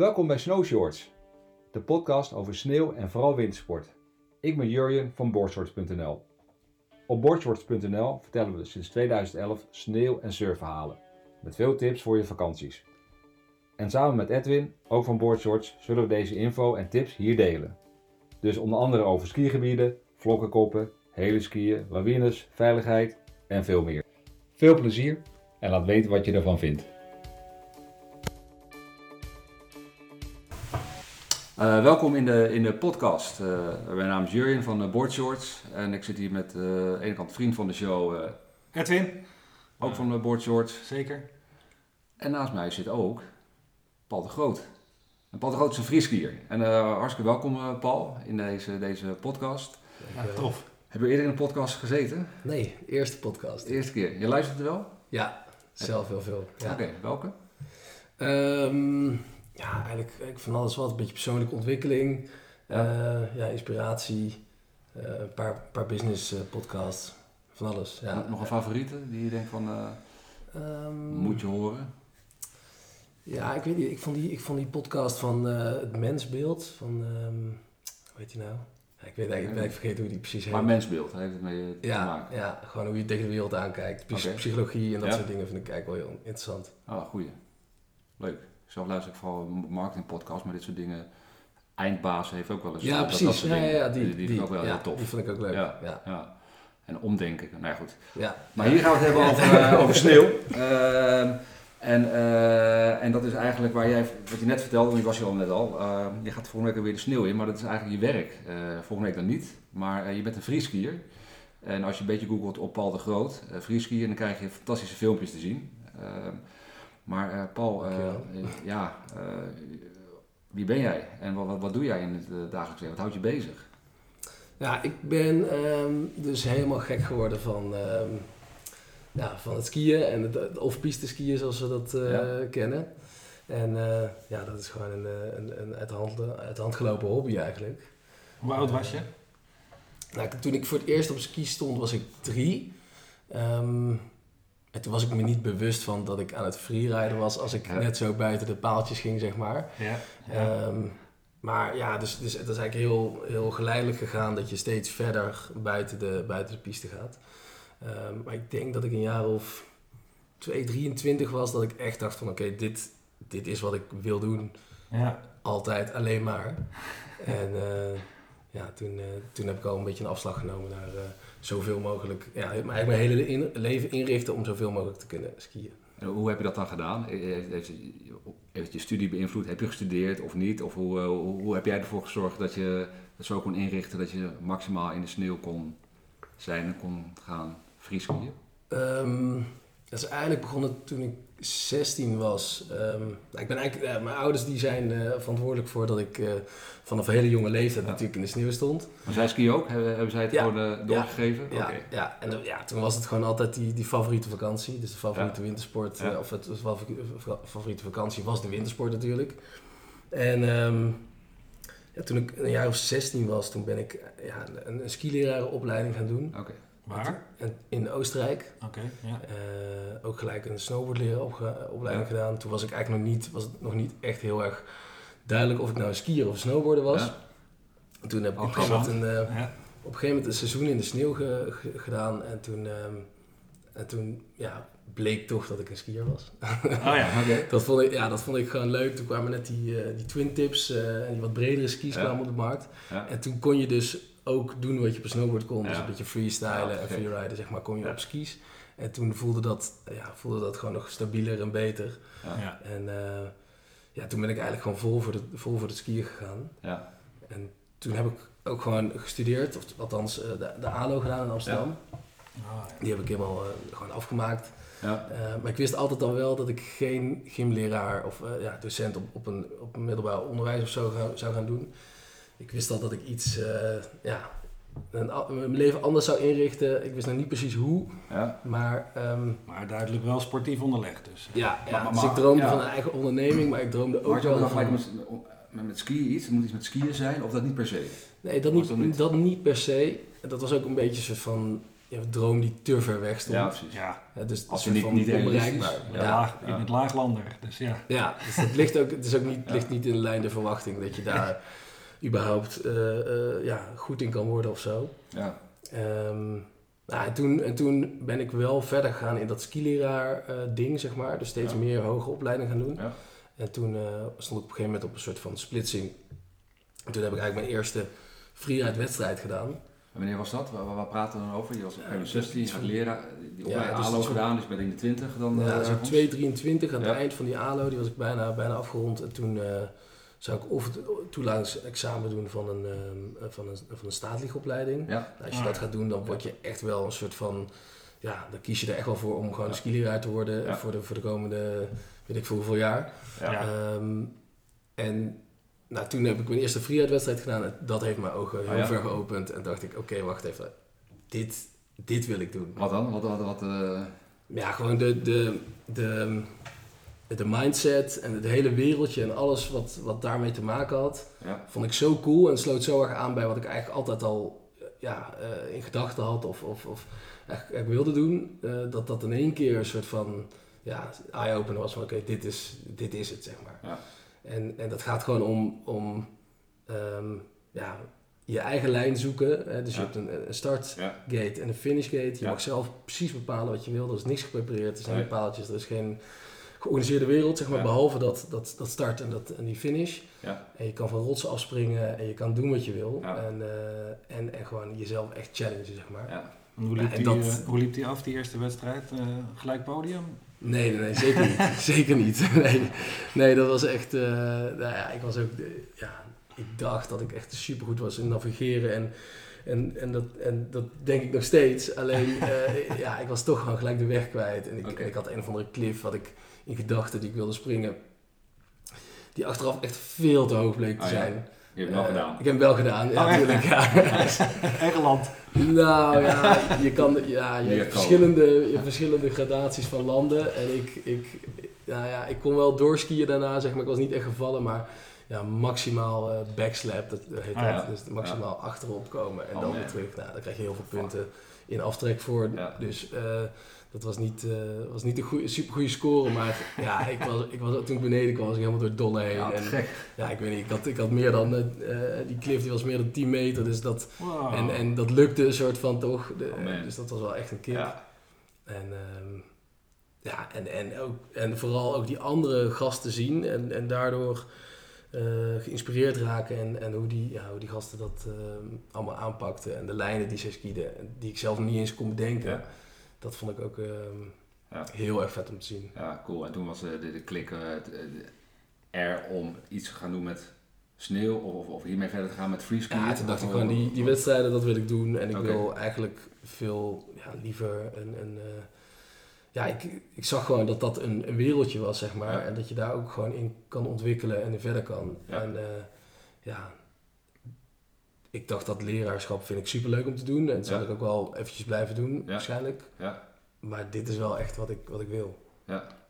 Welkom bij Snow Shorts, de podcast over sneeuw en vooral wintersport. Ik ben Jurjen van boardshorts.nl. Op boardshorts.nl vertellen we sinds 2011 sneeuw- en surfverhalen, met veel tips voor je vakanties. En samen met Edwin, ook van Boardshorts, zullen we deze info en tips hier delen. Dus onder andere over skigebieden, vlokkenkoppen, hele skiën, lawines, veiligheid en veel meer. Veel plezier en laat weten wat je ervan vindt. Uh, welkom in de, in de podcast. Uh, mijn naam is Jurjen van uh, Boardshorts en ik zit hier met aan de ene kant vriend van de show Edwin. Ook van Boardshorts. Zeker. En naast mij zit ook Paul de Groot. En Paul de Groot is een vrieskier. En hartstikke welkom Paul in deze, deze podcast. Ja, tof. Heb je eerder in een podcast gezeten? Nee, eerste podcast. De eerste keer. Je luistert er wel? Ja, zelf heel veel. Ja. Oké, welke? Um, ja, eigenlijk, eigenlijk van alles wat. Een beetje persoonlijke ontwikkeling, ja, uh, ja inspiratie, uh, een paar, paar business uh, podcasts, van alles. Ja. Nog een favoriete die je denkt van, um, moet je horen? Ja, ik weet niet. Ik vond die, ik vond die podcast van het mensbeeld, van, um, hoe heet die nou? Ik weet eigenlijk, ik vergeten hoe die precies heet. Maar mensbeeld, heeft het mee te ja, maken? Ja, gewoon hoe je tegen de wereld aankijkt. Okay. Psychologie en dat ja. soort dingen vind ik eigenlijk wel heel interessant. Ah, goeie. Leuk. Zelf luister ik vooral marketingpodcast, maar dit soort dingen. Eindbaas heeft ook wel eens. Ja, dat, precies. Dat soort ja, dingen. ja, die, die, die, vind ik ook wel heel tof. Die vind ik ook leuk. Ja. En omdenken. Nou ja, goed. Ja. Maar hier gaan we het hebben over, uh, over sneeuw. Uh, en, uh, en dat is eigenlijk waar jij, wat je net vertelde, want je was je al net al. je gaat volgende week weer de sneeuw in, maar dat is eigenlijk je werk. volgende week dan niet. Maar je bent een vrieskier. En als je een beetje googelt op Paul de Groot, vrieskier, dan krijg je fantastische filmpjes te zien. Maar uh, Paul, ja, wie ben jij en wat, wat, wat doe jij in het dagelijks leven? Wat houdt je bezig? Ja, ik ben um, dus helemaal gek geworden van, um, ja, van het skiën en het, off-piste skiën zoals we dat ja. kennen. En ja, dat is gewoon een, een, een uit, de hand, uit de hand gelopen hobby eigenlijk. Hoe oud was je? Nou, toen ik voor het eerst op ski stond was ik drie. Um, en toen was ik me niet bewust van dat ik aan het freeriden was als ik ja. net zo buiten de paaltjes ging, zeg maar. Ja, ja. Um, maar ja, dus, dus het is eigenlijk heel, heel geleidelijk gegaan dat je steeds verder buiten de, buiten de piste gaat. Um, maar ik denk dat ik een jaar of 2, 23 was, dat ik echt dacht van oké, okay, dit, dit is wat ik wil doen. Ja. Altijd, alleen maar. en uh, ja, toen, uh, toen heb ik al een beetje een afslag genomen naar... Uh, zoveel mogelijk, ja, eigenlijk mijn hele in, leven inrichten om zoveel mogelijk te kunnen skiën. En hoe heb je dat dan gedaan? Heeft, heeft je studie beïnvloed? Heb je gestudeerd of niet? Of hoe, hoe, hoe heb jij ervoor gezorgd dat je het zo kon inrichten dat je maximaal in de sneeuw kon zijn en kon gaan vrieskiën? Um, dat is eigenlijk begonnen toen ik 16 was. Um, ik ben eigenlijk, uh, mijn ouders die zijn uh, verantwoordelijk voor dat ik uh, vanaf een hele jonge leeftijd ja. natuurlijk in de sneeuw stond. Maar zij skiën ook? Hebben, hebben zij het ja. gewoon doorgegeven? Ja, okay. ja. en ja, toen was het gewoon altijd die, die favoriete vakantie. Dus de favoriete wintersport, of het, favoriete vakantie was de wintersport natuurlijk. En um, toen ik een jaar of 16 was, toen ben ik ja, een, een skilerarenopleiding gaan doen. Okay. Waar? In Oostenrijk. Oké, okay, ja. Uh, ook gelijk een snowboardleren opleiding ja. gedaan. Toen was ik eigenlijk nog niet, was het nog niet echt heel erg duidelijk of ik nou een skier of snowboarder was. Ja. Toen heb ik op een, gegeven moment een, uh, ja. op een gegeven moment een seizoen in de sneeuw ge, ge, gedaan. En toen, um, en toen ja, bleek toch dat ik een skier was. Oh ja. Okay. dat, vond ik, ja, dat vond ik gewoon leuk. Toen kwamen net die, uh, die twin tips en die wat bredere skis kwamen op de markt. En toen kon je dus ook doen wat je op een snowboard kon. Dus een beetje freestylen Ja, en freeriden, zeg maar, kon je Ja. op skis. En toen voelde dat, ja, voelde dat gewoon nog stabieler en beter. Ja. Ja. En eh, ja, toen ben ik eigenlijk gewoon vol voor, de, vol voor het skiën gegaan. Ja. En toen heb ik ook gewoon gestudeerd, of althans eh, de, de ALO gedaan in Amsterdam. Oh, ja. Die heb ik helemaal eh, gewoon afgemaakt. Ja. Eh, maar ik wist altijd al wel dat ik geen gymleraar of ja, docent op, op, een, op een middelbaar onderwijs of zo ga- zou gaan doen. Ik wist al dat ik iets, eh, ja, een, mijn leven anders zou inrichten. Ik wist nog niet precies hoe, Ja. maar ehm, Maar duidelijk wel sportief onderlegd dus. ja, ja Maar- dus maar- ik droomde ja. van een eigen onderneming, maar ik droomde Maar ook had je ook wel gelijk van... met, met, met skiën iets? Het moet iets met skiën zijn of dat niet per se? Nee, dat niet, dat niet? dat niet per se. Dat was ook een beetje een soort van ja, een droom die te ver weg stond. Ja, precies. Ja, Ja, dus Als het je niet- van niet onbereikbaar. ja. Ja. in het laaglander. Dus ja. Ja, dus dat ligt ook, het is ook niet, Ja. ligt niet in de lijn de verwachting dat je daar überhaupt eh, eh, ja, goed in kan worden of zo. Ja. Ehm, nou, en, toen, en toen ben ik wel verder gegaan in dat skileraar eh ding, zeg maar. Dus steeds Ja. meer hoge opleiding gaan doen. Ja. En toen stond ik op een gegeven moment op een soort van splitsing. En toen heb ik eigenlijk mijn eerste freeride wedstrijd gedaan. En wanneer was dat? Waar, waar, praten we dan over? Je was op een gegeven moment 16, je leren. Die Ja, opleiding dus ALO gedaan, dus ben je in de 20 dan. Ja, zo ergens? 2,23 aan het Ja. eind van die ALO, die was ik bijna, bijna afgerond. En toen zou ik of het toelatingsexamen doen van een, ehm, van een, van een staatliegopleiding. Ja, Nou, als je Ah, dat ja. gaat doen, dan word je echt wel een soort van... Ja, dan kies je er echt wel voor om gewoon een skileraar te worden Ja. voor, de, voor de komende, weet ik veel hoeveel jaar. ja. Ja. Ehm, en nou, toen heb ik mijn eerste freeride wedstrijd gedaan. En dat heeft mijn ogen heel Ah, ja? ver geopend. En dacht ik, oké, wacht even. Dit, dit wil ik doen. Wat dan? Wat, wat, wat, eh, Ja, gewoon de, de, de, de mindset en het hele wereldje en alles wat, wat daarmee te maken had, ja. vond ik zo cool en sloot zo erg aan bij wat ik eigenlijk altijd al ja, eh, in gedachten had of, of, of eigenlijk wilde doen. eh, dat dat in één keer een soort van ja, eye-opener was van oké, dit, is, dit is het, zeg maar. Ja. En, en dat gaat gewoon om, om ehm, ja, je eigen lijn zoeken. Hè? Dus je Ja. hebt een, een start Ja. gate en een finish gate. Je mag zelf precies bepalen wat je wil. Er is niks geprepareerd, er zijn Nee. paaltjes, er is geen georganiseerde wereld, zeg maar, Ja. behalve dat, dat, dat start en, dat, en die finish. Ja. En je kan van rotsen afspringen en je kan doen wat je wil. Ja. En, eh, en, en gewoon jezelf echt challengen, zeg maar. Hoe liep, en die, dat- eh, hoe liep die af, die eerste wedstrijd? Eh, gelijk podium? Nee, nee, nee, zeker niet. zeker niet. Nee, nee, dat was echt... eh, nou ja, ik was ook... ja, ik dacht dat ik echt supergoed was in navigeren en... En, en, dat, en dat denk ik nog steeds. Alleen, eh, ja, ik was toch gewoon gelijk de weg kwijt. En ik, en ik had een of andere cliff wat ik in gedachten die ik wilde springen. Die achteraf echt veel te hoog bleek te ja. zijn. Je hebt wel Eh, gedaan. Ik heb hem wel gedaan, ja, Oh, natuurlijk. Ja. Engeland. Nou ja, je kan ja, je hebt verschillende, je hebt verschillende gradaties van landen. En ik, ik, nou ja, ik kon wel doorskiën daarna, zeg maar. Ik was niet echt gevallen, maar ja, maximaal eh, backslap, dat heet Ah, dat. Dus maximaal achterop komen en Oh, dan weer terug. Nou, daar krijg je heel veel punten in aftrek voor. Dus eh, dat was niet, eh, was niet een goede, super goede score. Maar ja, ik was, ik was, toen ik beneden kwam, was ik helemaal door het dolle heen. Ja, en, gek. ja, ik weet niet, ik had, ik had meer dan, eh, eh, die cliff die was meer dan 10 meter. Dus dat, Wow. en, en dat lukte een soort van toch. De- Oh, dus dat was wel echt een kick. Ja. En, ehm, ja, en, en, ook, en vooral ook die andere gasten zien en, en daardoor geïnspireerd raken. En, en hoe, die, ja, hoe die gasten dat ehm, allemaal aanpakten. En de lijnen die ze skieden, en die ik zelf niet eens kon bedenken. Ja. Dat vond ik ook ehm, Ja. heel erg vet om te zien. Ja, cool. En toen was de, de, de klik eh, het, eh, er om iets te gaan doen met sneeuw of, of, hiermee verder te gaan met freeskiën. Ja, toen dacht ik gewoon, die, die wedstrijden, dat wil ik doen. En ik wil eigenlijk veel ja, liever een... een eh, ja, ik, ik zag gewoon dat dat een, een wereldje was, zeg maar. Ja. En dat je daar ook gewoon in kan ontwikkelen en in verder kan. Ja. En eh, ja, ik dacht dat leraarschap vind ik superleuk om te doen. En dat zal Ja. ik ook wel eventjes blijven doen, Ja. waarschijnlijk. Ja. Maar dit is wel echt wat ik, wat ik wil.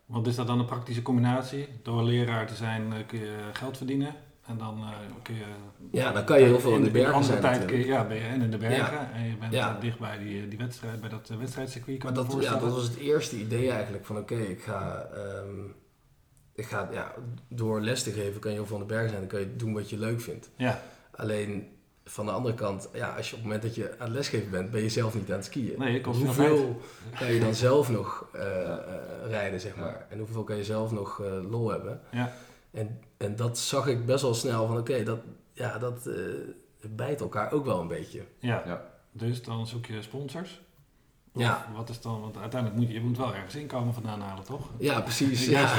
Want is dat dan een praktische combinatie? Door leraar te zijn eh, kun je geld verdienen. En dan eh, kun je... Ja, dan kan je heel veel in de bergen andere zijn tijd kun natuurlijk. je, ja, ben je en in de bergen. Ja. En je bent Ja. eh, dicht bij, die, die wedstrijd, bij dat wedstrijdcircuit. Kan Maar dat, ja, dat was het eerste idee eigenlijk. Van oké, ik ga, ehm, ik ga ja, door les te geven kan je heel veel aan de berg zijn. Dan kan je doen wat je leuk vindt. Ja, Alleen van de andere kant, ja, als je op het moment dat je aan het lesgeven bent, ben je zelf niet aan het skiën. Nee, hoeveel kan je dan zelf nog eh, eh, rijden, zeg Ja. maar. En hoeveel kan je zelf nog eh, lol hebben. Ja. En, en dat zag ik best wel snel van oké, dat, ja, dat eh, bijt elkaar ook wel een beetje. ja. Ja. Dus dan zoek je sponsors. Of Ja. Wat is dan, want uiteindelijk moet je, je moet wel ergens inkomen vandaan halen, toch? Ja, precies. Ja,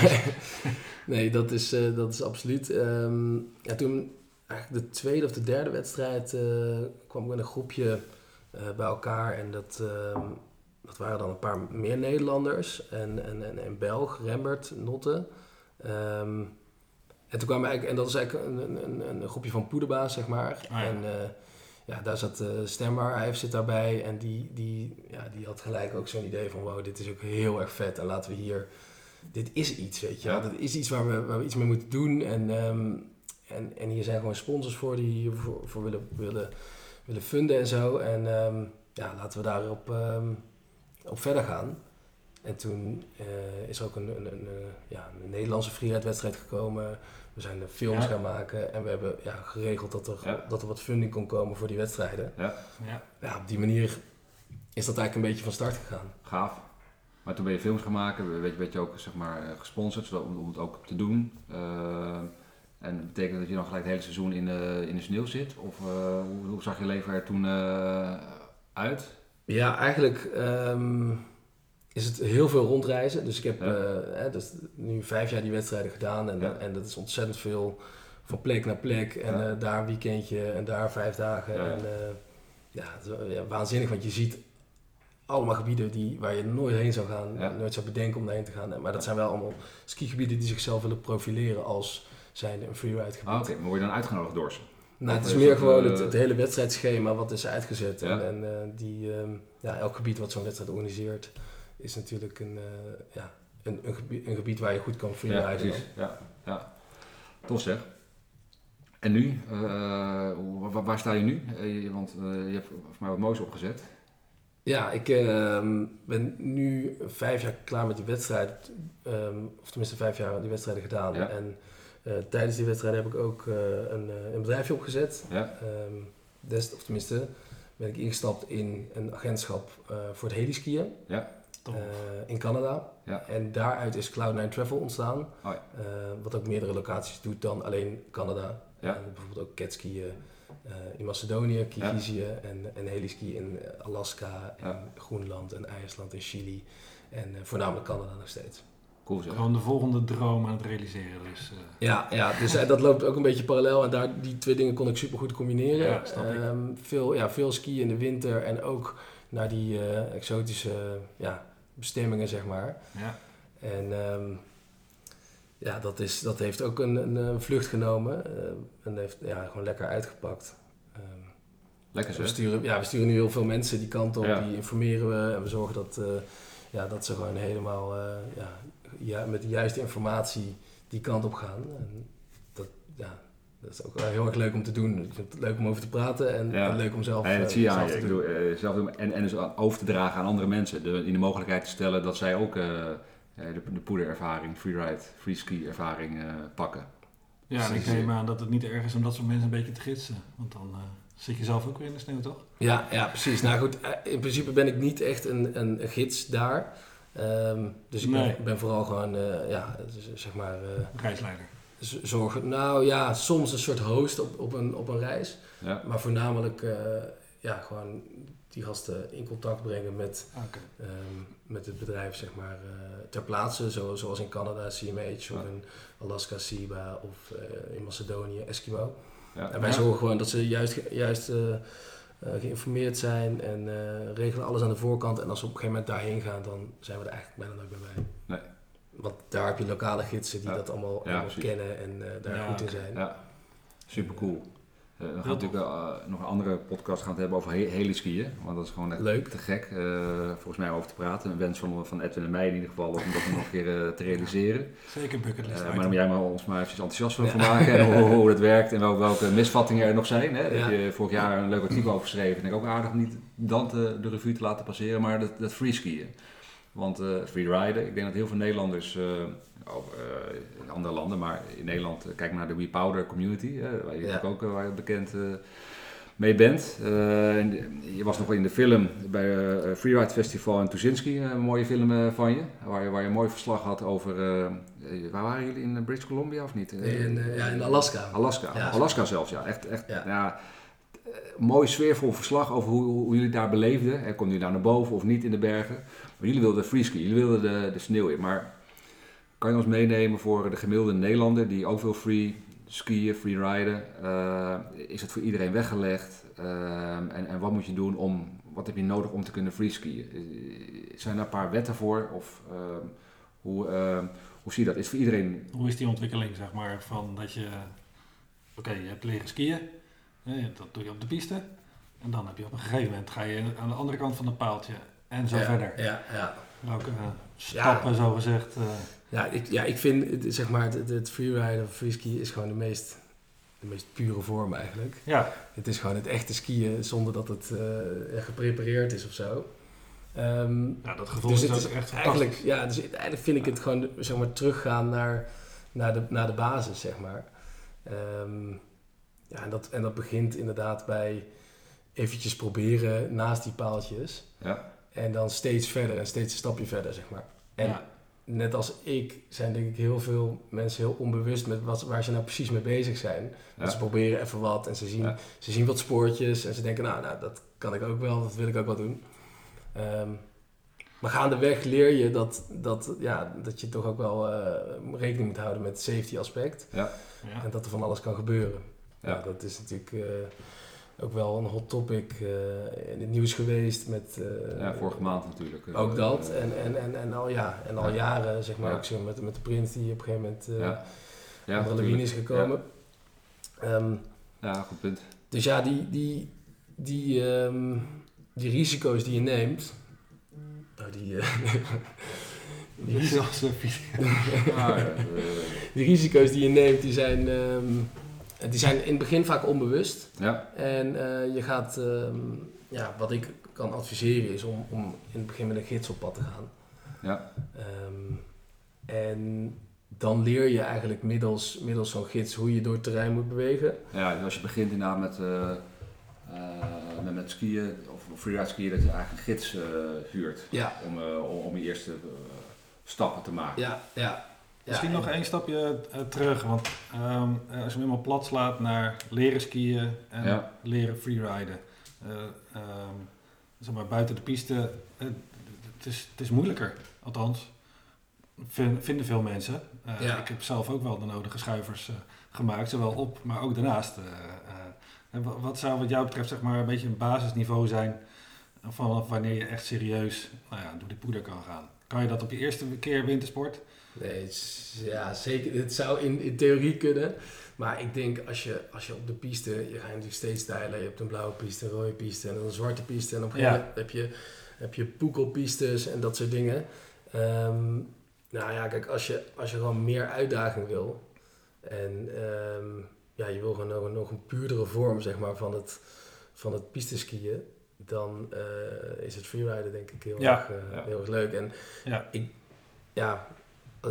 nee, dat is, eh, dat is absoluut. Ehm, ja, toen eigenlijk de tweede of de derde wedstrijd eh, kwam ik een groepje eh, bij elkaar. En dat, ehm, dat waren dan een paar meer Nederlanders. En, en, en, en Belg, Rembert, Notte. Ehm, en toen kwamen we eigenlijk, en dat was eigenlijk een, een, een, groepje van poederbaas, zeg maar. Ah, ja. En eh, ja, daar zat uh, Stemmer, hij zit daarbij. En die, die, ja, die had gelijk ook zo'n idee van, wow, dit is ook heel erg vet. En laten we hier, dit is iets, weet je. Ja. Dit is iets waar we, waar we iets mee moeten doen. En, ehm, en, en hier zijn gewoon sponsors voor die hiervoor voor willen, willen, willen funden en zo. En, ehm, ja, laten we daarop ehm, op verder gaan. En toen is er ook een, een, een, ja, een Nederlandse freeride-wedstrijd gekomen. We zijn films gaan maken en we hebben ja, geregeld dat er, dat er wat funding kon komen voor die wedstrijden. Ja. Ja. ja, op die manier is dat eigenlijk een beetje van start gegaan. Gaaf. Maar toen ben je films gaan maken, weet je, werd je ook zeg maar, eh, gesponsord om, om het ook te doen. Uh, en betekent dat je dan gelijk het hele seizoen in de, in de sneeuw zit? Of uh, hoe, hoe, zag je leven er toen uh, uit? Ja, eigenlijk um, is het heel veel rondreizen. Dus ik heb ja. dus nu vijf jaar die wedstrijden gedaan en, ja. en dat is ontzettend veel van plek naar plek. En ja. daar een weekendje en daar vijf dagen. En, ja, waanzinnig, want je ziet allemaal gebieden die, waar je nooit heen zou gaan, nooit zou bedenken om daarheen te gaan. Maar dat zijn wel allemaal skigebieden die zichzelf willen profileren als zijn een freeride gebied. Ah, Oké, maar word je dan uitgenodigd door ze? Nou, het is meer gewoon het, het, hele wedstrijdschema wat is uitgezet. En, en uh, die, um, ja, elk gebied wat zo'n wedstrijd organiseert is natuurlijk een, uh, ja, een, een, gebied, een gebied waar je goed kan freeriden. Ja, precies. Ja, ja. Tof zeg. En nu? Waar, waar, sta je nu? want je hebt voor mij wat moois opgezet. Ja, ik uh, ben nu vijf jaar klaar met die wedstrijd. Um, of tenminste vijf jaar die wedstrijden gedaan. Ja. En tijdens die wedstrijd heb ik ook uh, een, een, bedrijfje opgezet. Ja. Um, des, of tenminste ben ik ingestapt in een agentschap voor het heliskiën. Ja. in Canada. Ja. En daaruit is Cloud9 Travel ontstaan. Oh ja. wat ook meerdere locaties doet dan alleen Canada. Ja. bijvoorbeeld ook catskiën uh, in Macedonië, Kirgizië en, en heliski in Alaska en Groenland en IJsland en Chili. En uh, voornamelijk Canada nog steeds. Cool. Gewoon de volgende droom aan het realiseren. Dus, uh... Ja, ja, dus dat loopt ook een beetje parallel. En daar, die twee dingen kon ik super goed combineren. Ja, um, veel, ja, veel skiën in de winter en ook naar die exotische ja, bestemmingen, zeg maar. Ja. En um, ja, dat, is, dat heeft ook een, een, een vlucht genomen uh, en heeft ja, gewoon lekker uitgepakt. Um, lekker zo. We sturen, ja, we sturen nu heel veel mensen die kant op, die informeren we en we zorgen dat, uh, ja, dat ze gewoon helemaal uh, ja, ja, met de juiste informatie die kant op gaan. En dat, ja, dat is ook wel heel erg leuk om te doen. Ik vind het leuk om over te praten en, ja. leuk om zelf, ja, dat zie je zelf te doen. Bedoel, zelf doen. En, en dus over te dragen aan andere mensen. De, in de mogelijkheid te stellen dat zij ook de, de poederervaring, freeride, freeski ervaring uh, pakken. Ja, en ik neem aan dat het niet erg is om dat soort mensen een beetje te gidsen. Want dan uh, zit je zelf ook weer in de sneeuw, toch? Ja, ja precies. nou goed, eh, in principe ben ik niet echt een, een gids daar. Um, dus ik ben, ben, vooral gewoon, uh, ja, zeg maar... Reisleider. Zorgen, nou ja, soms een soort host op, op, een, op een reis. Ja. Maar voornamelijk, ja, gewoon die gasten in contact brengen met, okay. um, met het bedrijf zeg maar, uh, ter plaatse, zo, zoals in Canada CMH of in Alaska SIBA of uh, in Macedonië Eskimo. Ja. En wij zorgen gewoon dat ze juist, juist uh, geïnformeerd zijn en regelen alles aan de voorkant. En als we op een gegeven moment daarheen gaan, dan zijn we er eigenlijk bijna nooit meer bij. Nee. Want daar heb je lokale gidsen die dat allemaal, allemaal kennen en daar goed in zijn. Ja, super cool. Uh, we gaan natuurlijk uh, nog een andere podcast gaan hebben over he heliskiën. Want dat is gewoon echt Leuk. te gek uh, volgens mij over te praten. Een wens van, van Edwin en mij in ieder geval om dat nog een keer te realiseren. Zeker bucketlist. maar dan moet jij maar ons maar even enthousiast van maken. en hoe, hoe dat werkt en welke, welke misvattingen er nog zijn. Hè? Dat je vorig jaar een leuk artikel over geschreven. En ik ook aardig om niet dan te, de revue te laten passeren. Maar dat, dat freeskiën. Want freeriden, ik denk dat heel veel Nederlanders uh, in andere landen, maar in Nederland, uh, kijk maar naar de We Powder community, waar je ja. ook waar je bekend mee bent. je was nog wel in de film bij het Freeride Festival in Tuzinski, een mooie film van je, waar je, waar je een mooi verslag had over, waar waren jullie, in British Columbia of niet? In, ja, in Alaska. Alaska, Alaska zelfs, ja. Echt, echt ja. Mooi sfeervol verslag over hoe, hoe jullie daar beleefden. Kon jullie daar naar boven of niet in de bergen? Maar jullie wilden freeski, jullie wilden de, de sneeuw in, maar kan je ons meenemen voor de gemiddelde Nederlander die ook wil free skiën? Uh, is het voor iedereen weggelegd? Uh, en, en wat moet je doen om, wat heb je nodig om te kunnen free skiën? Zijn er een paar wetten voor? Of hoe, hoe zie je dat? Is voor iedereen... Hoe is die ontwikkeling, zeg maar, van dat je... Oké, je hebt leren skiën, dat doe je op de piste. En dan heb je op een gegeven moment, ga je aan de andere kant van het paaltje en zo verder. Ja, ja. Welke stappen, ja. zo gezegd... Ja, ik, ja, ik vind zeg maar het, het freeride of freeski is gewoon de meest de meest pure vorm eigenlijk. Ja, Het is gewoon het echte skiën zonder dat het eh, geprepareerd is of zo. Ehm, ja dat gevoel dus is is echt eigenlijk, ja, dus eigenlijk vind ik het gewoon zeg maar, teruggaan naar, naar, de, naar de basis, zeg maar. Ehm, ja, en dat, en dat begint inderdaad bij eventjes proberen naast die paaltjes. Ja. En dan steeds verder en steeds een stapje verder, zeg maar. En Ja. net als ik zijn denk ik heel veel mensen heel onbewust met wat, waar ze nou precies mee bezig zijn. Ja. Dus ze proberen even wat en ze zien, Ja. ze zien wat spoortjes en ze denken, nou, nou, dat kan ik ook wel, dat wil ik ook wel doen. Ehm, maar gaandeweg leer je dat, dat, ja, dat je toch ook wel eh, rekening moet houden met het safety aspect. Ja. En dat er van alles kan gebeuren. Ja. Ja. dat is natuurlijk eh, ook wel een hot topic eh, in het nieuws geweest met... eh, ja, vorige maand natuurlijk. Ook dat. En, en, en, en al, ja, en al Ja. jaren, zeg maar, Ja. ook zo met, met de prins die op een gegeven moment eh Ja. ja, de is gekomen. Ehm, Ja, goed punt. dus ja, die, die, die, ehm, die risico's die je neemt... Oh, die, eh, die, risico's. Ah, ja, eh, die risico's die je neemt, die zijn, ehm, die zijn in het begin vaak onbewust. ja, En eh, je gaat, ehm, ja, wat ik kan adviseren is om, om in het begin met een gids op pad te gaan. ja, Ehm, en dan leer je eigenlijk middels, middels zo'n gids hoe je door het terrein moet bewegen. ja, dus als je begint inderdaad met, eh, eh, met, met skiën of freeride skiën, dat je eigenlijk een gids huurt Ja, om, om, om je eerste stappen te maken. ja, ja. Misschien nog één stapje eh, terug, want ehm, als je hem helemaal plat slaat naar leren skiën en leren freeriden. eh ehm, zeg maar buiten de piste, eh, het, is, het is moeilijker, althans. Vin- vinden veel mensen. Eh, Ja. Ik heb zelf ook wel de nodige schuivers eh, gemaakt, zowel op, maar ook daarnaast. eh, eh. Wat zou wat jou betreft zeg maar een beetje een basisniveau zijn vanaf wanneer je echt serieus nou ja, door die poeder kan gaan? Kan je dat op je eerste keer wintersport? Nee, ja, zeker. Het zou in, in theorie kunnen. Maar ik denk als je, als je op de piste, je gaat natuurlijk steeds stijlen. Je hebt een blauwe piste, een rode piste en een zwarte piste. En op een gegeven Ja. moment heb je, heb je poekelpistes en dat soort dingen. Ehm, nou ja, kijk, als je, als je gewoon meer uitdaging wil. En ehm, ja, je wil gewoon nog, een- nog een puurdere vorm zeg maar, van het, van het pisteskiën. Dan eh, is het freeriden denk ik heel, Ja. erg, eh, Ja. heel erg leuk. En Ja. ik, ja,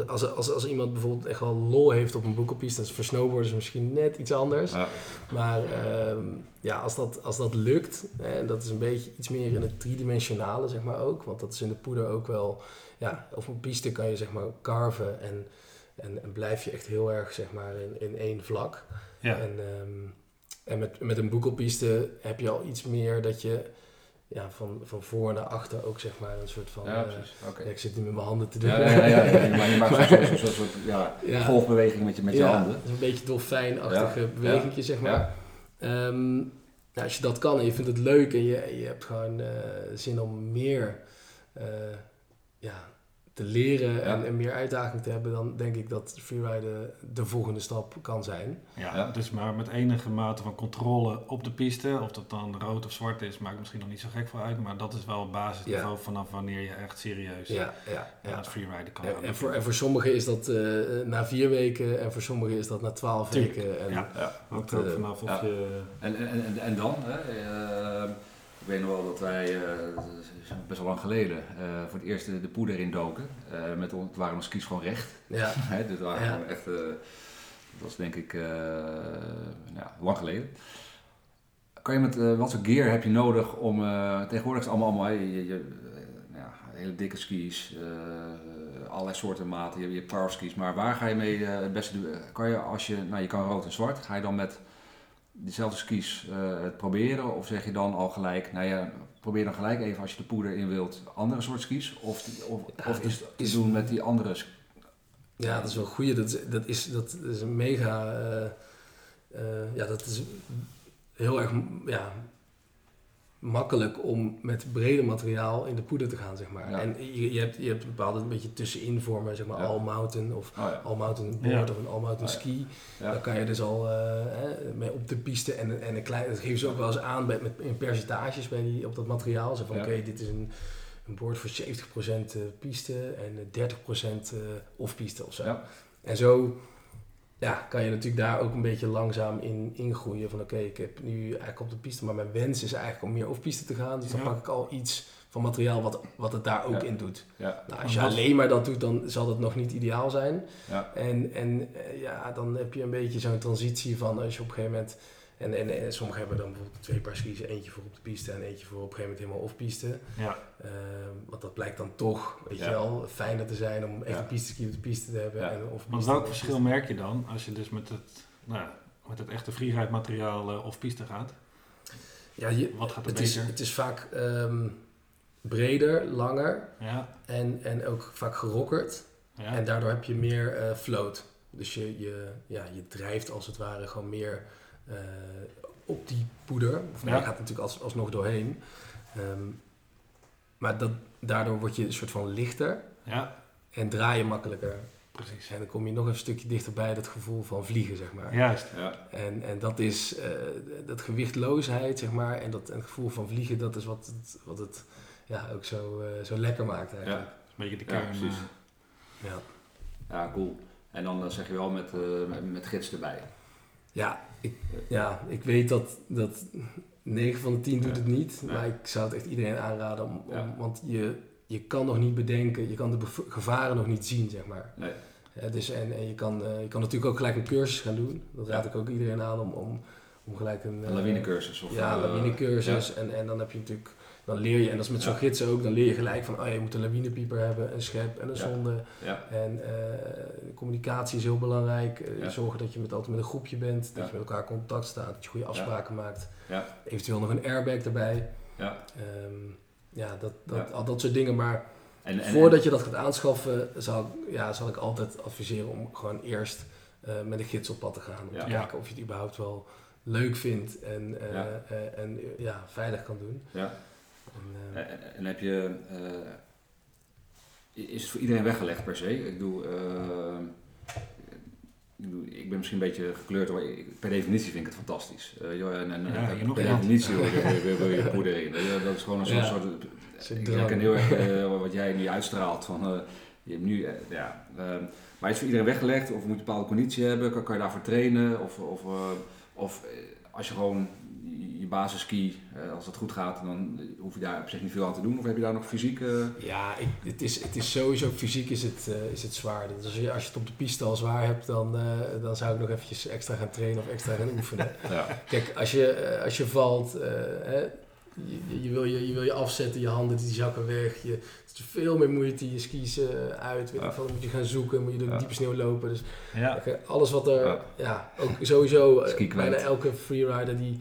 als, als, als iemand bijvoorbeeld echt wel lol heeft op een boekelpiste, dat is voor snowboarders misschien net iets anders. Ja, Maar ehm, ja, als dat, als dat lukt, en dat is een beetje iets meer in het driedimensionale, zeg maar ook. Want dat is in de poeder ook wel, ja, op een piste kan je zeg maar carven en, en, en blijf je echt heel erg zeg maar in, in één vlak. Ja. En, ehm, en met, met een boekelpiste heb je al iets meer dat je ja, van, van voor naar achter ook zeg maar een soort van... ja ja, ik zit nu met mijn handen te doen. Ja, ja, ja, ja, ja, maar je maakt zo'n soort ja, golfbeweging met je, met je handen. dat is een beetje dolfijnachtige Ja, bewegingje, zeg maar. Ehm, nou, als je dat kan en je vindt het leuk en je, je hebt gewoon eh, zin om meer eh, ja, te leren en, Ja. en meer uitdaging te hebben, dan denk ik dat freeriden de volgende stap kan zijn. Ja, Ja. dus maar met enige mate van controle op de piste, of dat dan rood of zwart is, maakt misschien nog niet zo gek veel uit, maar dat is wel het basisniveau vanaf wanneer je echt serieus Ja, ja, aan ja. het freeriden kan En, gaan. en, voor, en voor sommigen is dat eh, na vier weken en voor sommigen is dat na twaalf Tuurlijk. weken. En, Ja. ja. Hangt dat, ook eh, vanaf of ja. je... En, en, en, en dan? Hè? Eh, ik weet nog wel dat wij, eh, best wel lang geleden, eh, voor het eerst de, de poeder in doken. Eh, met, het waren onze skis gewoon recht. ja. Dit waren Ja. gewoon echt, dat was denk ik ja, lang geleden. Kan je met, wat voor gear heb je nodig om, tegenwoordig is het allemaal, allemaal je, je, je, ja, hele dikke skis, allerlei soorten maten, je hebt je skis, maar waar ga je mee het beste doen? Kan je als je, nou je kan rood en zwart, ga je dan met diezelfde skis eh, het proberen? Of zeg je dan al gelijk, nou ja, probeer dan gelijk even als je de poeder in wilt, andere soort skis? Of, of, Ja, of is het te doen met die andere Ja, dat is wel een goeie. Dat, is- dat, is, dat is een mega... eh, eh, ja, dat is heel erg ja, makkelijk om met breder materiaal in de poeder te gaan, zeg maar. Ja. En je, je, hebt, je hebt een bepaalde een beetje tussenin vormen, zeg maar Ja. all-mountain of Oh ja. all-mountain board Ja. of een all-mountain Oh ja. ski. Ja. Dan kan je dus al eh, hè, mee op de piste en, en een klein, dat geven ze ook wel eens aan bij, met, in percentages bij die, op dat materiaal. Zo van Ja. oké, dit is een, een board voor 70% eh, piste en eh, 30% eh off-piste of zo. Ja. En zo ja, kan je natuurlijk daar ook een beetje langzaam in ingroeien. Van oké, ik heb nu eigenlijk op de piste, maar mijn wens is eigenlijk om meer op piste te gaan. Dus dan Ja. pak ik al iets van materiaal wat, wat het daar ook Ja. in doet. Ja, Nou, als je alleen maar dat doet, dan zal dat nog niet ideaal zijn. ja, En, en eh, ja, dan heb je een beetje zo'n transitie van als je op een gegeven moment... En, en, en sommigen hebben dan bijvoorbeeld twee paar skis, eentje voor op de piste en eentje voor op een gegeven moment helemaal off-piste. Ja, Ehm, want dat blijkt dan toch, weet Ja. je wel, fijner te zijn om echt Ja. een piste ski op de piste te hebben. Ja. En want welk verschil merk je dan als je dus met het, nou, ja, met het echte freeride materiaal eh, of piste gaat? Ja, je, Wat gaat er het, is, het is vaak ehm, breder, langer Ja, en, en ook vaak gerokkerd. ja, En daardoor heb je meer eh, float. Dus je, je, ja, je drijft als het ware gewoon meer eh, op die poeder. Of nee, Ja. je gaat natuurlijk als, alsnog doorheen. Ehm, maar dat, daardoor word je een soort van lichter ja, en draai je makkelijker. precies. En dan kom je nog een stukje dichterbij dat gevoel van vliegen, zeg maar. Juist. ja, En, en dat is eh, dat gewichtloosheid, zeg maar, en dat en het gevoel van vliegen, dat is wat het, wat het ja, ook zo, eh, zo lekker maakt eigenlijk. Is een beetje de Ja, kern. precies. eh, Ja, ja, cool. En dan zeg je wel met, eh, met, met gids erbij. ja, ik, ja ik weet dat, dat 9 van de 10 doet het niet, maar ik zou het echt iedereen aanraden, om, om- want je, je kan nog niet bedenken, je kan de gevaren nog niet zien, zeg maar. Nee. Ja, dus, en en je, kan, eh, je kan natuurlijk ook gelijk een cursus gaan doen. Dat raad ik ook iedereen aan om, om, om gelijk een... Een eh, lawinecursus. Of, Ja, eh, lawinecursus. En, en dan heb je natuurlijk, dan leer je, en dat is met zo'n Ja. gids ook, dan leer je gelijk van, oh je moet een lawinepieper hebben, een schep en een Ja. zonde. Ja, En eh, communicatie is heel belangrijk. Eh, Ja. Zorgen dat je met, altijd met een groepje bent, dat Ja. je met elkaar in contact staat, dat je goede afspraken maakt. ja, Eventueel nog een airbag erbij. ja. Ehm, ja, dat, dat, Ja. al dat soort dingen. Maar En, en, voordat je dat gaat aanschaffen, zal, ik- ja, zal ik altijd adviseren om gewoon eerst eh, met een gids op pad te gaan. Om Ja. te kijken of je het überhaupt wel leuk vindt en, eh, Ja. eh, en ja, veilig kan doen. ja. En, eh, En, en heb je, eh, is het voor iedereen weggelegd per se? Ik bedoel, eh, ik, ben misschien een beetje gekleurd, maar per definitie vind ik het fantastisch. Eh, joh, en, en, Ja, en nog per definitie wil je, wil je- wil je poeder in. Eh, Dat is gewoon een soort, Ja. soort ik herken heel erg eh, wat jij nu uitstraalt. Van, eh, je hebt nu, eh, ja, eh, maar is het voor iedereen weggelegd? Of moet je een bepaalde conditie hebben? Kan, kan je daarvoor trainen? Of, of, eh, of eh, als je gewoon je- je basisski, eh, als dat goed gaat, dan hoef je daar op zich niet veel aan te doen? Of heb je daar nog fysiek... eh, Ja, ik, het, is, het is sowieso fysiek is het, eh, is het zwaar. Dus als je, als je het op de piste al zwaar hebt, dan, eh, dan zou ik nog eventjes extra gaan trainen of extra gaan oefenen. ja, Kijk, als je, als je valt, eh, hè, je, je, wil je, je wil je afzetten, je handen die zakken weg. Je, het is veel meer moeite, je skis uit. Weet Ja. dan moet je gaan zoeken, moet je door Ja. diepe sneeuw lopen. Dus Ja, alles wat er, Ja. ja, ook sowieso, eh, bijna elke freerider die,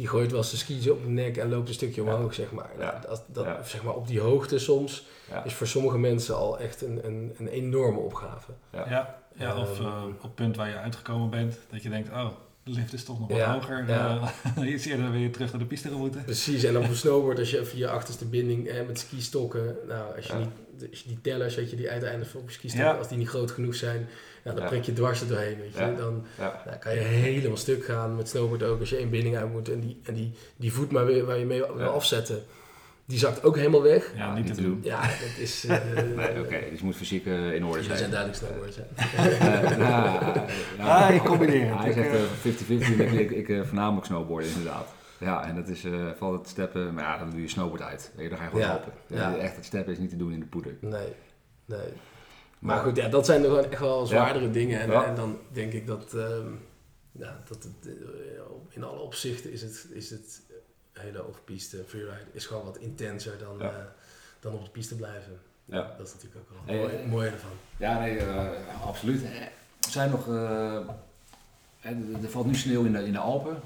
die gooit wel zijn skis op de nek en loopt een stukje Ja. omhoog, zeg maar. Nou, Ja. dat, dat, Ja. zeg maar. Op die hoogte soms ja, is voor sommige mensen al echt een, een, een enorme opgave. ja. ja, ja, of Ehm, eh, op het punt waar je uitgekomen bent, dat je denkt, oh, lift is toch nog wat Ja, hoger. ja. eh, iets eerder weer terug naar de piste moeten. Precies, en op een snowboard, als je je achterste binding eh, met skistokken, nou, als je, Ja. niet, als je die tellers, weet je, die uiteindelijk op skistokken, als die niet groot genoeg zijn, nou, dan prik je dwars er doorheen, weet je. Dan nou, kan je helemaal stuk gaan met snowboard ook, als je één binding uit moet en die, en die, die voet maar weer waar je mee wil afzetten, die zakt ook helemaal weg. Ja, niet te doen. Ja, dat is... eh Nee, oké, dus je moet fysiek eh, in orde zijn. zijn duidelijk snowboards, hè. Eh, nou, ja. Ah, ik combineer het. Hij zegt eh, eh, 50-50, ik, ik, ik eh, voornamelijk snowboarden inderdaad. Ja, en dat is eh vooral het steppen, maar ja, dan doe je snowboard uit. Weet je, dan ga je gewoon Ja, helpen. ja. Echt, het steppen is niet te doen in de poeder. Nee, nee. Maar goed, ja, dat zijn er gewoon echt wel zwaardere dingen. En, Ja. en dan denk ik dat, ehm, ja, dat het, in alle opzichten is het, is het hele off-piste freeride is gewoon wat intenser dan, Ja. eh, dan op de piste blijven. Ja. Dat is natuurlijk ook wel mooi, eh, mooie ervan. Ja, nee, eh, absoluut. Er zijn nog... er valt nu sneeuw in de, in de Alpen.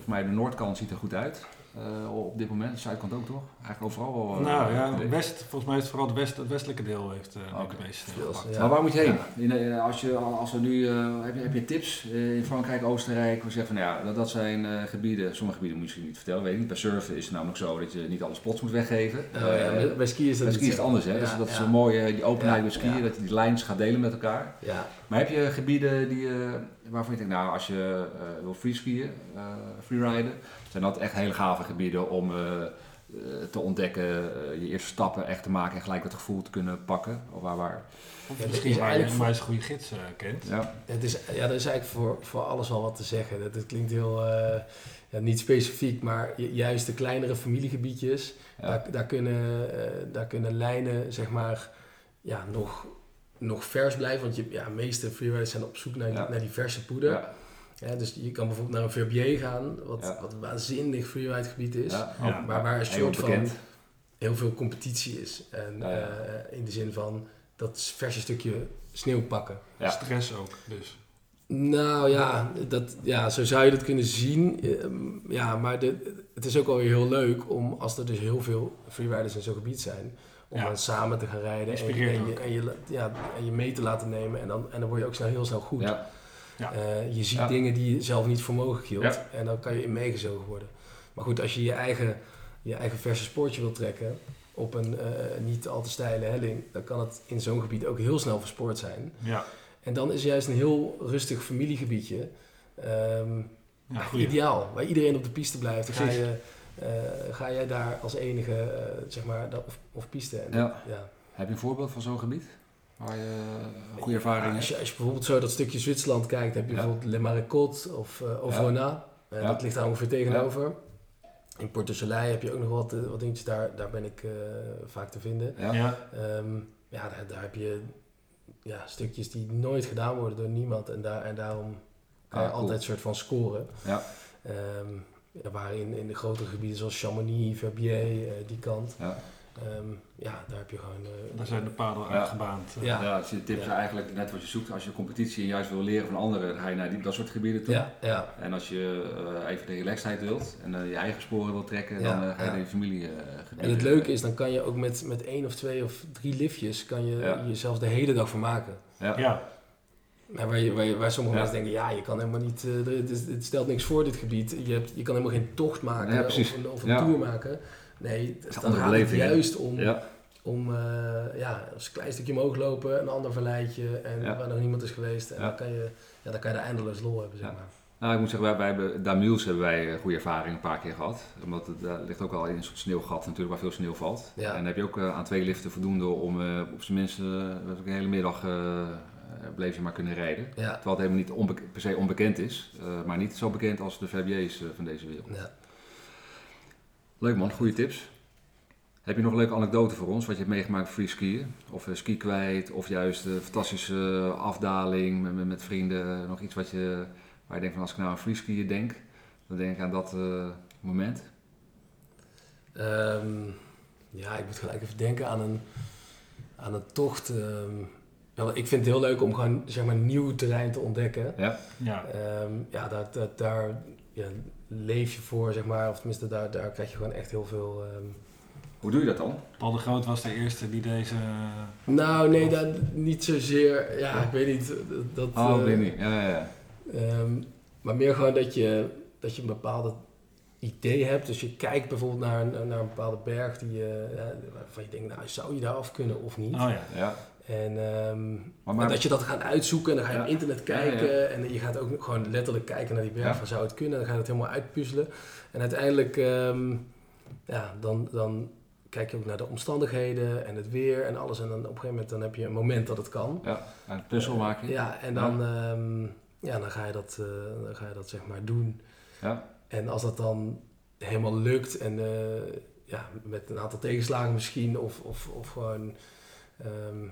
Voor mij de noordkant ziet er goed uit. Eh, op dit moment. De zuidkant ook toch? Eigenlijk overal wel. eh, nou ja, nee. west, volgens mij is het vooral het, west, het westelijke deel heeft eh meeste Veel, gepakt. ja. Maar waar moet je heen? Ja. In, als, je, als we nu, eh, heb, je, heb je tips eh, in Frankrijk, Oostenrijk? We zeggen van ja, dat, dat zijn eh, gebieden, sommige gebieden moet je misschien niet vertellen, weet ik niet. Bij surfen is het namelijk zo dat je niet alle spots moet weggeven. Oh, ja, Eh, bij- skiën is dat bij ski is het anders, hè? Ja, dus dat is een mooie, die openheid Ja, bij skiën, ja. dat je die lijns gaat delen met elkaar. Ja, Maar heb je gebieden die, eh, waarvan je denkt, nou als je eh, wil freeskiën, eh freeriden, zijn dat echt hele gave gebieden om, eh, te ontdekken, je eerste stappen echt te maken en gelijk het gevoel te kunnen pakken? Of waar, waar? Ja, misschien is waar je eigenlijk maar eens een goede gids eh, kent. Ja, Het is, ja, er is eigenlijk voor, voor alles wel wat te zeggen. Dat, dat klinkt heel, eh, ja, niet specifiek, maar ju- juist de kleinere familiegebiedjes, ja. daar, daar, kunnen, eh, daar kunnen lijnen, zeg maar, ja, nog, nog vers blijven. Want je, ja, de meeste freeriders zijn op zoek naar, die- Ja. naar die verse poeder. ja, Ja, dus je kan bijvoorbeeld naar een Verbier gaan, wat, Ja. wat een waanzinnig freeride gebied is. ja. Ja. Maar waar een Heel soort van heel veel competitie is. En Ja, ja. eh, in de zin van dat verse stukje sneeuw pakken. Ja. Stress ook, dus. Nou ja, dat, ja, zo zou je dat kunnen zien. Ehm, Ja, maar de, het is ook wel weer heel leuk om, als er dus heel veel freeriders in zo'n gebied zijn, om Ja. dan samen te gaan rijden en, je, en, je, ja, en je mee te laten nemen. En dan, en dan word je ook snel, heel snel goed. Ja, Ja. Eh, je ziet Ja. dingen die je zelf niet voor mogelijk hield. Ja. En dan kan je in meegezogen worden. Maar goed, als je je eigen, je eigen verse spoortje wilt trekken op een eh, niet al te steile helling, dan kan het in zo'n gebied ook heel snel verspoord zijn. Ja, En dan is juist een heel rustig familiegebiedje ehm, ideaal. Waar iedereen op de piste blijft. Dan ga, je, eh, ga jij daar als enige, eh, zeg maar, dat- of, of piste. En, Ja. ja. Heb je een voorbeeld van zo'n gebied? Waar je een goede ervaring Ja, hebt? als, je, als je bijvoorbeeld zo dat stukje Zwitserland kijkt, heb je Ja. bijvoorbeeld Le Marécotte of uh, Ovrona. Eh. Dat ligt daar ongeveer tegenover. In Porto Soleil heb je ook nog wat, eh, wat dingetjes, daar, daar ben ik eh, vaak te vinden. Ja. Ja, Ehm, ja, daar, daar heb je ja, stukjes die nooit gedaan worden door niemand. En, daar, en daarom kan je Ah, cool. altijd een soort van scoren. Ja. Ehm, ja, waar in, in de grotere gebieden zoals Chamonix, Verbier, eh, die kant. Ja. Ehm, ja, daar heb je gewoon... eh, daar zijn de paden Ja. uitgebaand. eh. Ja. Ja, dus je tips Ja. eigenlijk net wat je zoekt. Als je competitie en juist wil leren van anderen, dan ga je naar die, dat soort gebieden toe. ja, ja, En als je eh, even de relaxedheid wilt en eh, je eigen sporen wilt trekken, Ja, dan eh, ga je ja. naar je familie eh, gebieden. En het leuke is, dan kan je ook met, met één of twee of drie liftjes, kan je Ja. jezelf de hele dag vermaken. Ja. Maar waar, je, waar, je- waar sommige Ja. mensen denken, ja, je kan helemaal niet, eh, er- het, is- het stelt niks voor dit gebied. Je, hebt, je kan helemaal geen tocht maken Ja, of een, of een Ja. tour maken. Nee, is een dan gaat het juist om, om eh, ja, als een klein stukje omhoog lopen, een ander verleidje en waar nog niemand is geweest. En dan, kan je, ja, dan kan je de eindeloos lol hebben, zeg Ja. maar. Nou, ik moet zeggen, wij, wij hebben, Damiels hebben wij eh, goede ervaring een paar keer gehad. Omdat het, daar ligt ook al in een soort sneeuwgat natuurlijk waar veel sneeuw valt. En dan heb je ook eh, aan twee liften voldoende om eh, op zijn minst eh, een hele middag eh, eh, bleef je maar kunnen rijden. Ja, Terwijl het helemaal niet onbe- per se onbekend is, eh, maar niet zo bekend als de Verbiers eh, van deze wereld. ja. Leuk man, goede tips. Heb je nog een leuke anekdote voor ons, wat je hebt meegemaakt free skiën? Of eh, ski kwijt, of juist een fantastische afdaling met, met, vrienden. Nog iets wat je, waar je denkt van als ik nou aan free skiën denk, dan denk ik aan dat moment. Ehm, ja, ik moet gelijk even denken aan een, aan een tocht. ehm. Ja, ik vind het heel leuk om gewoon zeg maar, nieuw terrein te ontdekken. Ja, ja. Ehm, ja, daar, daar, daar ja, leef je voor, zeg maar. Of tenminste, daar, daar krijg je gewoon echt heel veel... ehm. hoe doe je dat dan? Paul de Groot was de eerste die deze... Nou, nee, dat, niet zozeer... Ja, ik weet niet. Dat, Oh, eh, weet niet. Ja, ja, ja. Ehm, maar meer gewoon dat je, dat je een bepaalde idee hebt. Dus je kijkt bijvoorbeeld naar een, naar een bepaalde berg die je, ja, waarvan je denkt, nou zou je daar af kunnen of niet. Oh ja. ja. En, ehm, Maar, en maar, dat je dat gaat uitzoeken en dan ga je Ja. op internet kijken. ja. En je gaat ook gewoon letterlijk kijken naar die berg van zou het kunnen. Dan ga je dat helemaal uitpuzzelen. En uiteindelijk, ehm, ja, dan, dan kijk je ook naar de omstandigheden en het weer en alles. En dan op een gegeven moment dan heb je een moment dat het kan. ja, een puzzel maken. Ja, en dan, ehm, ja, dan, ga, je dat, eh, dan ga je dat zeg maar doen. Ja. En als dat dan helemaal lukt en eh, ja, met een aantal tegenslagen misschien, of, of, of gewoon ehm,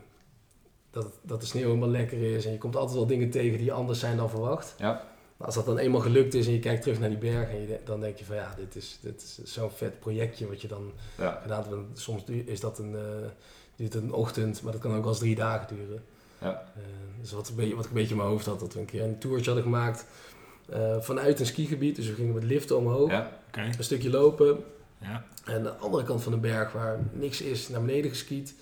dat, dat de sneeuw helemaal lekker is en je komt altijd wel dingen tegen die anders zijn dan verwacht. Ja. Maar als dat dan eenmaal gelukt is en je kijkt terug naar die berg en je, dan denk je van ja, dit is, dit is zo'n vet projectje wat je dan Ja. gedaan hebt. Soms is dat een, eh, duurt het een ochtend, maar dat kan ook wel eens drie dagen duren. Ja. Eh, dus wat, een beetje, wat ik een beetje in mijn hoofd had, dat we een keer een toertje hadden gemaakt eh, vanuit een skigebied. Dus we gingen met liften omhoog, Ja. Oké. een stukje lopen. Ja. En aan de andere kant van de berg, waar niks is, naar beneden geskiet.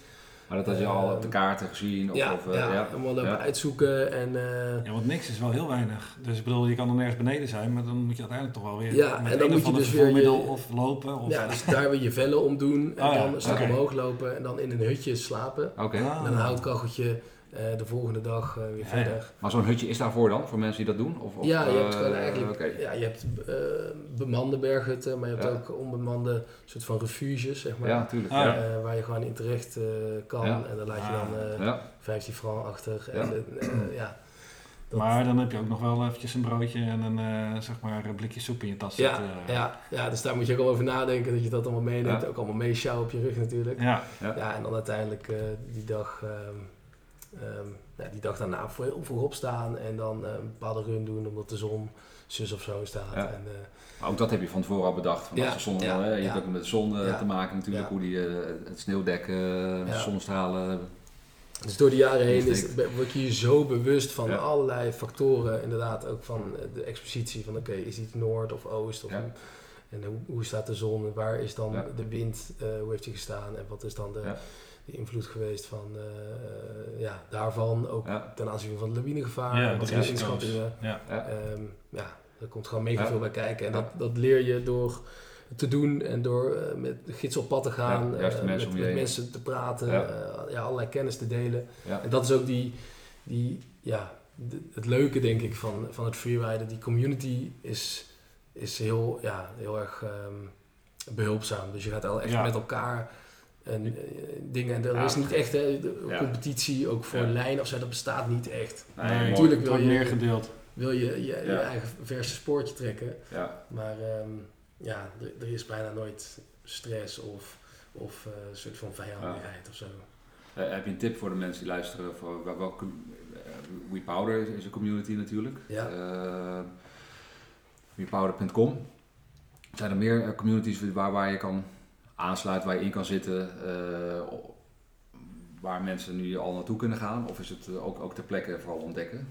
Maar dat had je al op de kaarten gezien? Of, ja, of, eh, ja, ja. helemaal lopen Ja. uitzoeken. En, eh, Ja, want niks is wel heel weinig. Dus ik bedoel, je kan er nergens beneden zijn, maar dan moet je uiteindelijk toch wel weer Ja, met en dan een moet of je dus weer je- of lopen. Of, ja, dus daar weer je vellen om doen. En Oh ja, dan een stuk omhoog lopen en dan in een hutje slapen. Oké. Ah. Met een houtkacheltje de volgende dag eh, weer Ja, verder. Maar zo'n hutje is daarvoor dan, voor mensen die dat doen? Of, of, ja, je hebt eh, gewoon eigenlijk ja, je hebt eh, bemande berghutten, maar je hebt Ja. ook onbemande soort van refuges, zeg maar. Ja, natuurlijk. Ah. Eh, waar je gewoon in terecht eh, kan Ja. en dan laat je Ah. dan eh, Ja. 15 frank achter. Ja. En, eh, eh, ja, dat- Maar dan heb je ook nog wel eventjes een broodje en een, eh, zeg maar, een blikje soep in je tas ja, zitten. ja, ja, dus daar moet je ook al over nadenken dat je dat allemaal meeneemt. Ja. Ook allemaal meesjouwen op je rug natuurlijk. Ja, Ja. Ja, en dan uiteindelijk eh, die dag, ehm, ehm, ja, die dag daarna voor heel vroeg opstaan en dan eh, een bepaalde run doen omdat de zon zus of zo staat. Ja. En, eh, Maar ook dat heb je van tevoren al bedacht. Van Ja, als de zon, ja, hè, je hebt ook met de zon eh, te maken natuurlijk. Hoe die, eh, het sneeuwdek, eh, Ja. zonnestralen. dus door de jaren heen is, word je je zo bewust van allerlei factoren. Inderdaad, ook van eh, de expositie van oké, is dit noord of oost? Of. En hoe, hoe staat de zon? Waar is dan de wind? eh, hoe heeft die gestaan? En wat is dan de. De invloed geweest van, eh, eh, ja, daarvan? Ook Ja. ten aanzien van het lawinegevaar. Ja, wat de inschattingen. ja. Ja. Ehm, ja, er komt gewoon mega Ja. veel bij kijken. En Ja. dat, dat leer je door te doen en door eh, met gids op pad te gaan. Met, mensen te praten. Ja. eh, ja, allerlei kennis te delen. Ja. En dat is ook die, die ja, de- het leuke denk ik van, van het freeriden. Die community is, is heel, ja, heel erg ehm, behulpzaam. Dus je gaat al echt Ja. met elkaar en, eh, dingen. En er Ja. is niet echt hè, de Ja. competitie, ook voor Ja. een lijn of zo. Dat bestaat niet echt. Nee, Nee, mooi. natuurlijk wil je- meer gedeeld. Wil je je, eigen verse spoortje trekken. Ja. Maar ehm, ja, er, is bijna nooit stress of, of eh, een soort van vijandigheid of zo. Eh, heb je een tip voor de mensen die luisteren? Voor wel- welke, eh, WePowder is, is een community natuurlijk. Ja. WePowder.com. Zijn er meer communities waar, waar je kan aansluiten, waar je in kan zitten? eh, waar mensen nu al naartoe kunnen gaan? Of is het eh, ook, ook ter plekke vooral ontdekken?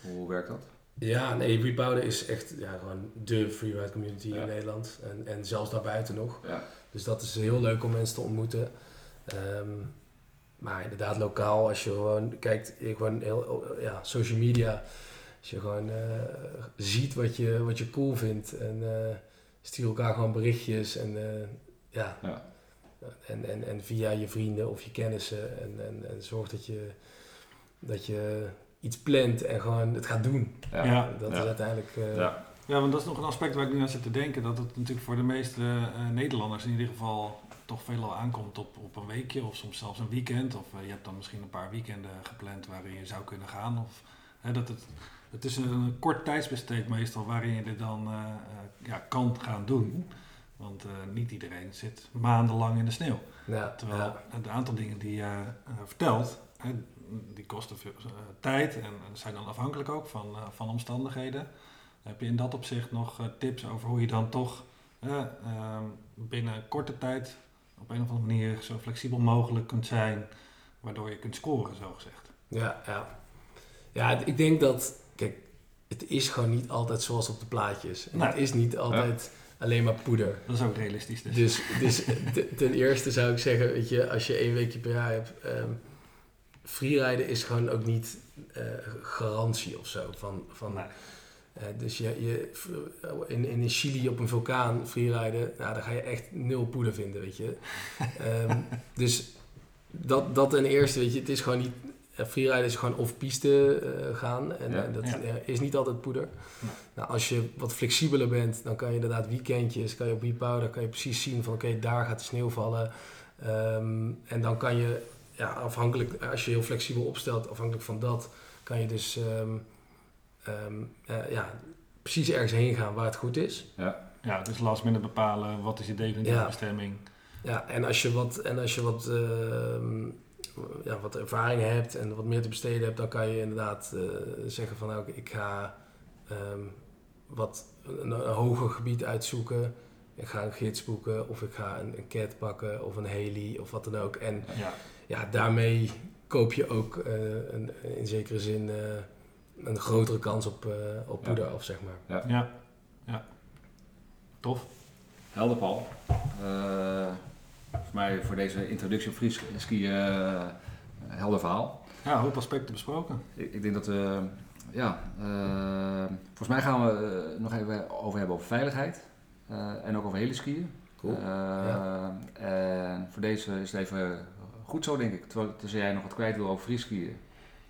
Hoe werkt dat? Ja, nee, Repowder is echt ja, gewoon de freeride community Ja. in Nederland. En, en zelfs daarbuiten nog. Ja, Dus dat is heel leuk om mensen te ontmoeten. Ehm, maar inderdaad, lokaal, als je gewoon kijkt, gewoon heel, ja, social media. Als je gewoon eh, ziet wat je, wat je cool vindt. En eh, stuur elkaar gewoon berichtjes. En ja. Ja. En, en, en via je vrienden of je kennissen. En, en, en zorg dat je, dat je iets plant en gewoon het gaat doen. ja, Ja. Dat Ja. is uiteindelijk... eh, ja. Ja, want dat is nog een aspect waar ik nu aan zit te denken. Dat het natuurlijk voor de meeste eh, Nederlanders in ieder geval toch veelal aankomt op, op een weekje of soms zelfs een weekend. Of eh, je hebt dan misschien een paar weekenden gepland waarin je zou kunnen gaan. Of, hè, dat het, het is een kort tijdsbesteed meestal waarin je dit dan ja, kan gaan doen. Want eh, niet iedereen zit maandenlang in de sneeuw. ja, Terwijl ja. het aantal dingen die je eh, vertelt, die kosten veel eh, tijd en, zijn dan afhankelijk ook van, van omstandigheden. Heb je in dat opzicht nog tips over hoe je dan toch eh, ehm, binnen korte tijd op een of andere manier zo flexibel mogelijk kunt zijn, waardoor je kunt scoren, zo gezegd. Ja, ja. Ja, ik denk dat... Kijk, het is gewoon niet altijd zoals op de plaatjes. En Nee. Het is niet altijd alleen maar poeder. Dat is ook realistisch. Dus. Dus, dus te- ten eerste zou ik zeggen, weet je, als je één weekje per jaar hebt... ehm freeriden is gewoon ook niet eh, garantie of zo. Van, van, Nee. eh, dus je, je, in, in Chili op een vulkaan freeriden, nou, daar ga je echt nul poeder vinden, weet je. Ehm, dus dat, dat ten eerste, weet je, het is gewoon niet... eh, Freeriden is gewoon off-piste eh, gaan en, Ja. en dat Ja. eh, is niet altijd poeder. Nou, als je wat flexibeler bent, dan kan je inderdaad weekendjes, kan je op WePowder, kan je precies zien van oké, daar gaat de sneeuw vallen. Ehm, en dan kan je, ja, afhankelijk, als je heel flexibel opstelt, afhankelijk van dat, kan je dus ehm, ehm, eh, ja, precies ergens heen gaan waar het goed is. Ja, dus last minute bepalen wat is je definitieve Ja. bestemming. Ja, en als je wat, en als je wat, ehm, ja, wat ervaring hebt en wat meer te besteden hebt, dan kan je inderdaad eh, zeggen van nou, ik ga ehm, wat een, een hoger gebied uitzoeken. Ik ga een gids boeken of ik ga een, een cat pakken of een heli of wat dan ook. En Ja, ja, daarmee koop je ook eh, een, in zekere zin eh, een grotere kans op, eh, op Ja. poeder af, zeg maar. ja, ja. Tof. Helder Paul. Eh, voor mij voor deze introductie op freeski eh helder verhaal. Ja, een hoop aspecten besproken. Ik, ik denk dat we, ja, eh, volgens mij gaan we eh, nog even over hebben over veiligheid. eh, en ook over heliskiën. Cool. Eh, Ja. En voor deze is het even goed zo, denk ik. Terwijl, terwijl jij nog wat kwijt wil over freeskiën.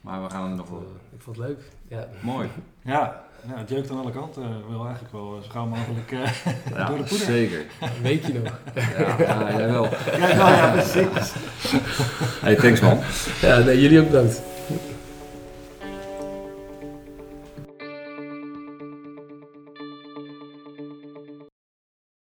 Maar we gaan er nog Eh, wel... ik vond het leuk. Ja. Mooi. Ja, ja, het jeukt aan alle kanten. Ik wil eigenlijk wel zo gauw mogelijk eh, Ja, door de poeder. zeker. Een weekje nog. Ja, ja, jij wel. Ja, nou ja, precies. Hey, thanks man. Ja, nee, jullie ook bedankt.